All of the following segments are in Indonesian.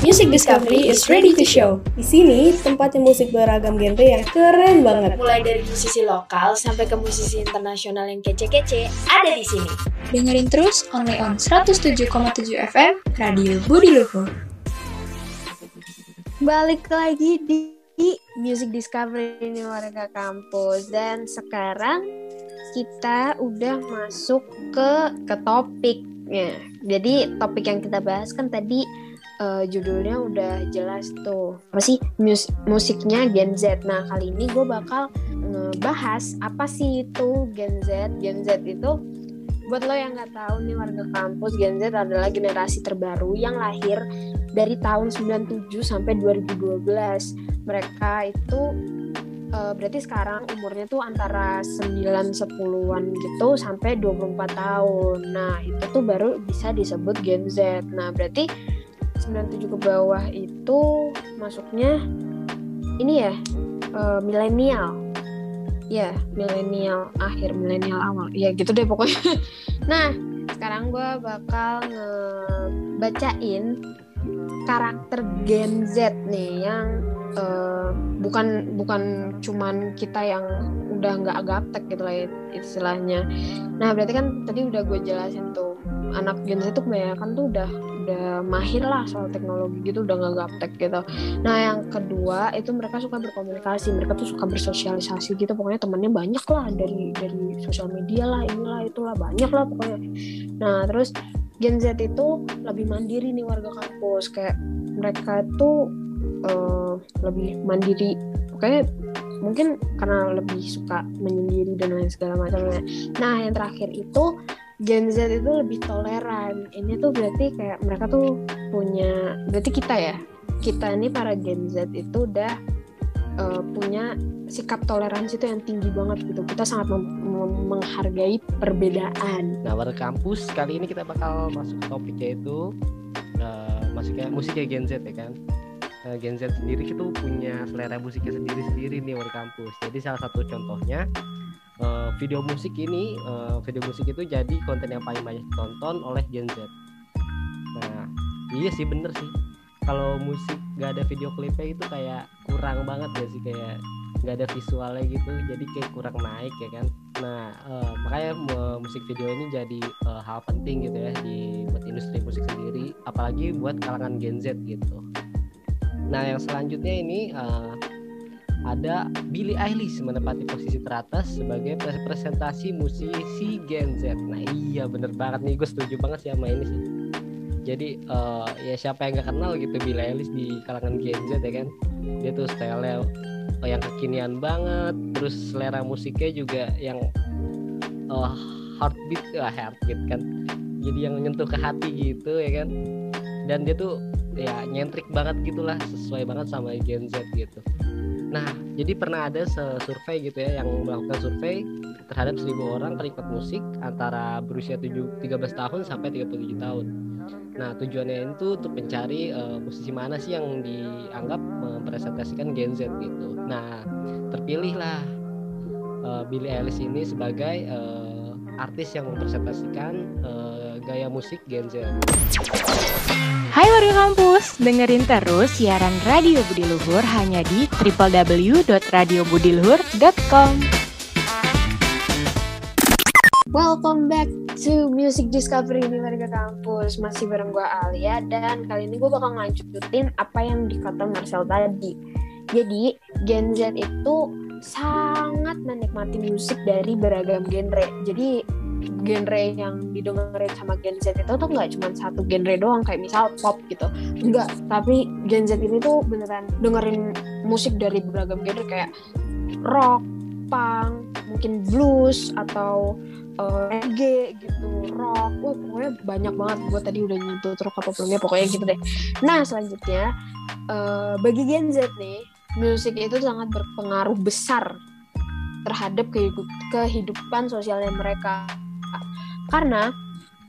Music Discovery is ready to show. Di sini tempatnya musik beragam genre yang keren banget. Mulai dari musisi lokal sampai ke musisi internasional yang kece-kece ada di sini. Dengerin terus only on 107,7 FM Radio Budi Luhur. Balik lagi di Music Discovery ini warga kampus dan sekarang kita udah masuk ke ke topiknya. Jadi topik yang kita bahas kan tadi uh, judulnya udah jelas tuh apa sih mus musiknya Gen Z. Nah kali ini gue bakal ngebahas apa sih itu Gen Z. Gen Z itu buat lo yang nggak tahu nih warga kampus Gen Z adalah generasi terbaru yang lahir dari tahun 97 sampai 2012. Mereka itu uh, berarti sekarang umurnya tuh antara 9 10-an gitu sampai 24 tahun. Nah, itu tuh baru bisa disebut Gen Z. Nah, berarti 97 ke bawah itu masuknya ini ya uh, milenial. Ya milenial akhir milenial awal. Ya gitu deh pokoknya. Nah sekarang gue bakal ngebacain karakter Gen Z nih yang uh, bukan bukan cuman kita yang udah nggak gaptek gitu lah istilahnya. Nah berarti kan tadi udah gue jelasin tuh anak Gen Z tuh kebanyakan tuh udah udah mahir lah soal teknologi gitu udah nggak gaptek gitu. Nah yang kedua itu mereka suka berkomunikasi mereka tuh suka bersosialisasi gitu. Pokoknya temannya banyak lah dari dari sosial media lah inilah itulah banyak lah pokoknya. Nah terus Gen Z itu lebih mandiri nih warga kampus. Kayak mereka tuh uh, lebih mandiri. Pokoknya mungkin karena lebih suka menyendiri dan lain segala macamnya nah yang terakhir itu Gen Z itu lebih toleran. Ini tuh berarti kayak mereka tuh punya, berarti kita ya, kita ini para Gen Z itu udah uh, punya sikap toleransi itu yang tinggi banget gitu. Kita sangat menghargai perbedaan. Nah, pada kampus kali ini kita bakal masuk topiknya itu uh, masuknya musiknya Gen Z ya kan. Uh, Gen Z sendiri itu punya selera musiknya sendiri-sendiri nih pada kampus. Jadi salah satu contohnya uh, video musik ini uh, video musik itu jadi konten yang paling banyak ditonton oleh Gen Z. Nah iya sih bener sih. Kalau musik gak ada video klipnya itu kayak kurang banget ya sih kayak nggak ada visualnya gitu. Jadi kayak kurang naik ya kan. Nah makanya musik video ini jadi hal penting gitu ya di buat industri musik sendiri. Apalagi buat kalangan Gen Z gitu nah yang selanjutnya ini uh, ada Billie Eilish menempati posisi teratas sebagai presentasi musisi Gen Z. Nah iya bener banget nih gue setuju banget sih sama ini sih. Jadi uh, ya siapa yang gak kenal gitu Billie Eilish di kalangan Gen Z ya kan. Dia tuh style yang kekinian banget, terus selera musiknya juga yang uh, heartbeat, uh, heartbeat kan. Jadi yang nyentuh ke hati gitu ya kan. Dan dia tuh ya nyentrik banget gitulah sesuai banget sama Gen Z gitu Nah, jadi pernah ada survei gitu ya yang melakukan survei terhadap 1000 orang penikmat musik antara berusia 7, 13 tahun sampai 37 tahun. Nah, tujuannya itu untuk mencari uh, musisi mana sih yang dianggap mempresentasikan Gen Z gitu. Nah, terpilihlah uh, Billie Eilish ini sebagai uh, artis yang mempresentasikan uh, gaya musik Gen Z. Hai warga kampus, dengerin terus siaran Radio Budi Luhur hanya di www.radiobudiluhur.com. Welcome back to Music Discovery di warga kampus. Masih bareng gue Alia dan kali ini gue bakal ngelanjutin apa yang dikata Marcel tadi. Jadi Gen Z itu sangat menikmati musik dari beragam genre. Jadi genre yang didengerin sama Gen Z itu tuh nggak cuma satu genre doang kayak misal pop gitu. Enggak tapi Gen Z ini tuh beneran dengerin musik dari beragam genre kayak rock punk mungkin blues atau uh, gitu rock. Wah pokoknya banyak banget. Gue tadi udah nyentuh rock apa belumnya pokoknya gitu deh. Nah selanjutnya uh, bagi Gen Z nih musik itu sangat berpengaruh besar terhadap kehidupan sosialnya mereka karena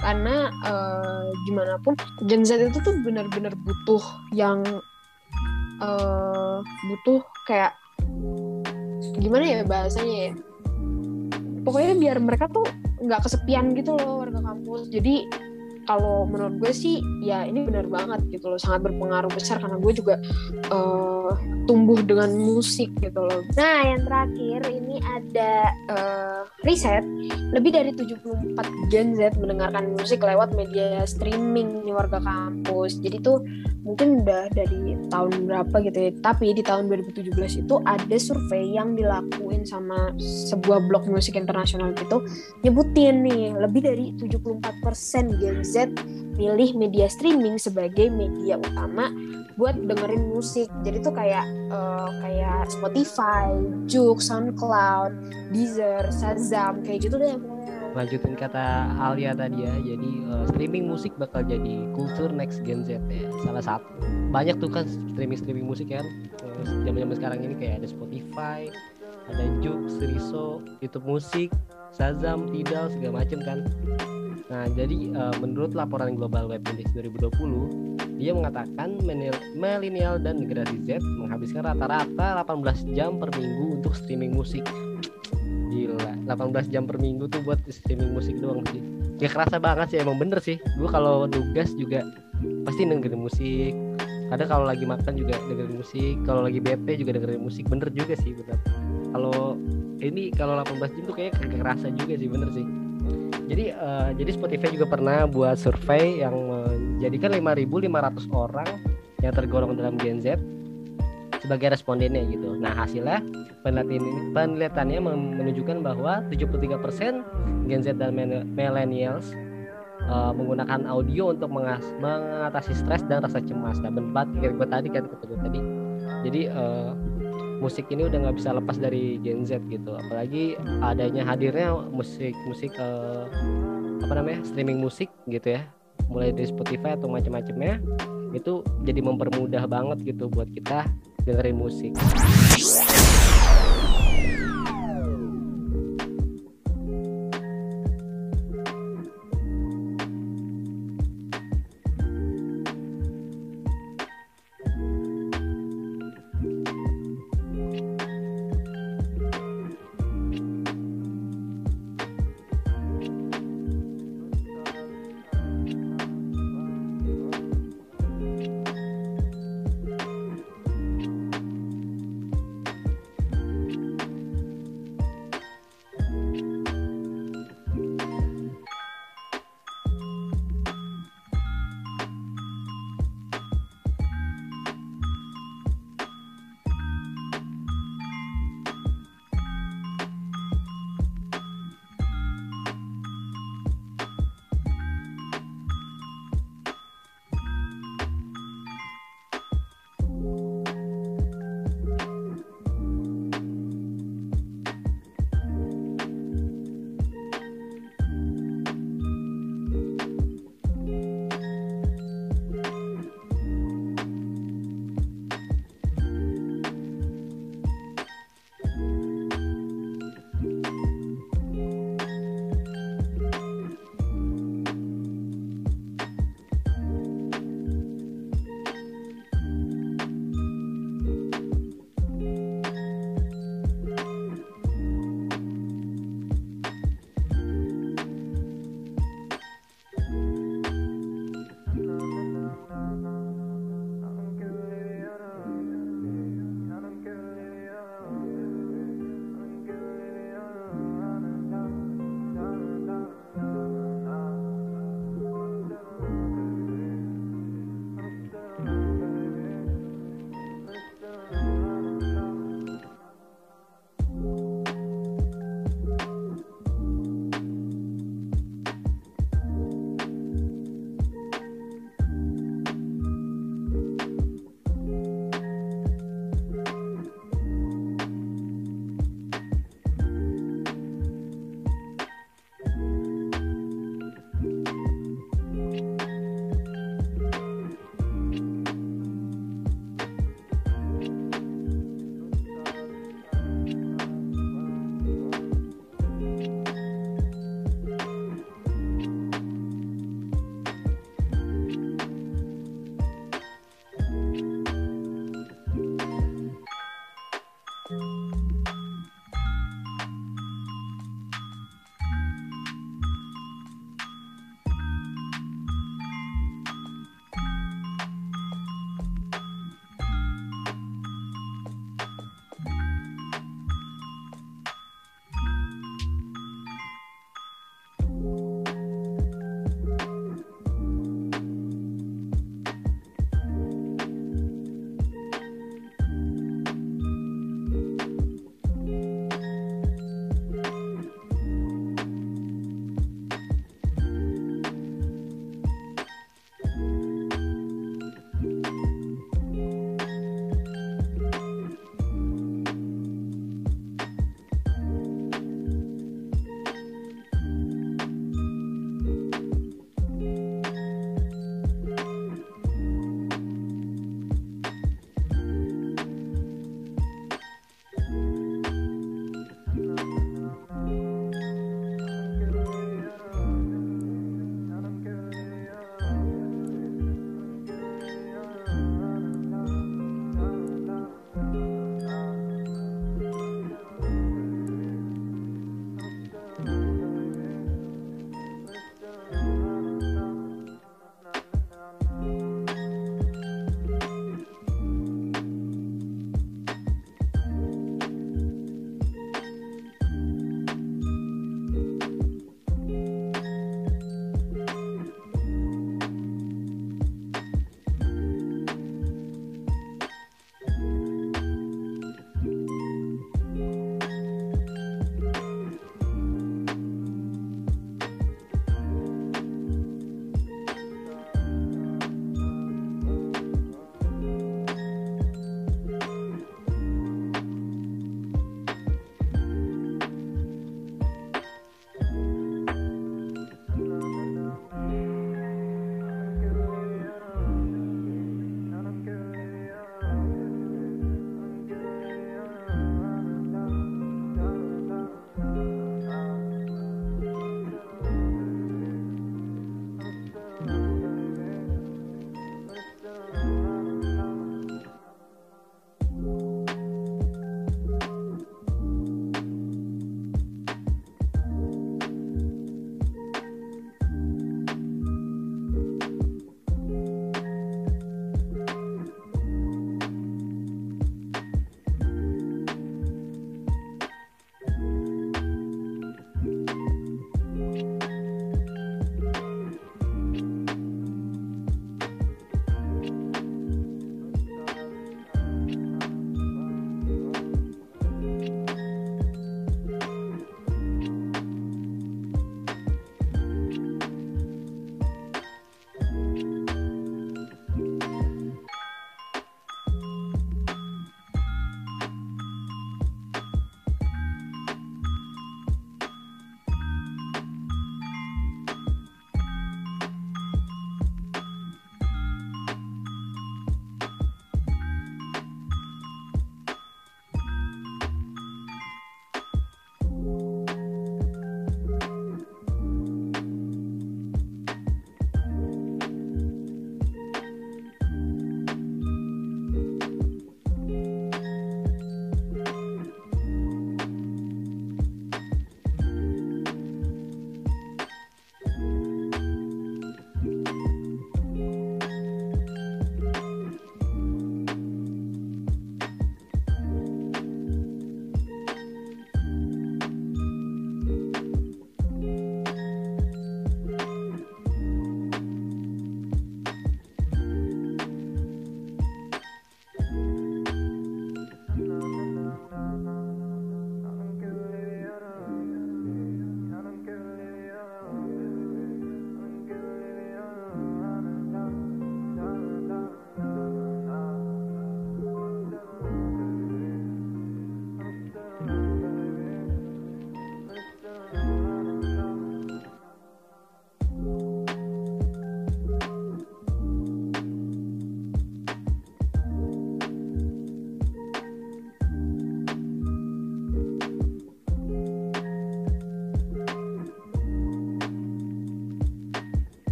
karena uh, gimana pun Gen Z itu tuh benar-benar butuh yang uh, butuh kayak gimana ya bahasanya ya? Pokoknya biar mereka tuh nggak kesepian gitu loh warga kampus. Jadi kalau menurut gue sih ya ini benar banget gitu loh sangat berpengaruh besar karena gue juga uh, tumbuh dengan musik gitu loh. Nah yang terakhir ini ada uh, riset lebih dari 74 Gen Z mendengarkan musik lewat media streaming di warga kampus. Jadi tuh mungkin udah dari tahun berapa gitu ya tapi di tahun 2017 itu ada survei yang dilakuin sama sebuah blog musik internasional gitu nyebutin nih lebih dari 74% Gen Z pilih media streaming sebagai media utama buat dengerin musik. Jadi tuh kayak uh, kayak Spotify, Juk, SoundCloud, Deezer, Shazam kayak gitu deh lanjutin kata Alia tadi ya jadi uh, streaming musik bakal jadi kultur next gen Z ya salah satu. Banyak tuh kan streaming streaming musik kan zaman zaman sekarang ini kayak ada Spotify ada Juk, Sriso, YouTube musik, Shazam, Tidal segala macem kan nah jadi uh, menurut laporan Global Web Index 2020 dia mengatakan milenial dan generasi Z menghabiskan rata-rata 18 jam per minggu untuk streaming musik. Gila 18 jam per minggu tuh buat streaming musik doang sih. Ya kerasa banget sih emang bener sih. Gue kalau nugas juga pasti dengerin musik. Ada kalau lagi makan juga dengerin musik. Kalau lagi bete juga dengerin musik. Bener juga sih bener. Kalau ini kalau 18 jam tuh kayak kerasa juga sih bener sih jadi uh, jadi Spotify juga pernah buat survei yang menjadikan 5.500 orang yang tergolong dalam Gen Z sebagai respondennya gitu. Nah hasilnya penelitian ini penelitiannya menunjukkan bahwa 73% Gen Z dan millennials uh, menggunakan audio untuk mengatasi stres dan rasa cemas. Nah benar kayak gue tadi kan gue tadi. Jadi uh, musik ini udah nggak bisa lepas dari Gen Z gitu. Apalagi adanya hadirnya musik musik uh, apa namanya streaming musik gitu ya, mulai dari Spotify atau macam-macamnya itu jadi mempermudah banget gitu buat kita dengerin musik.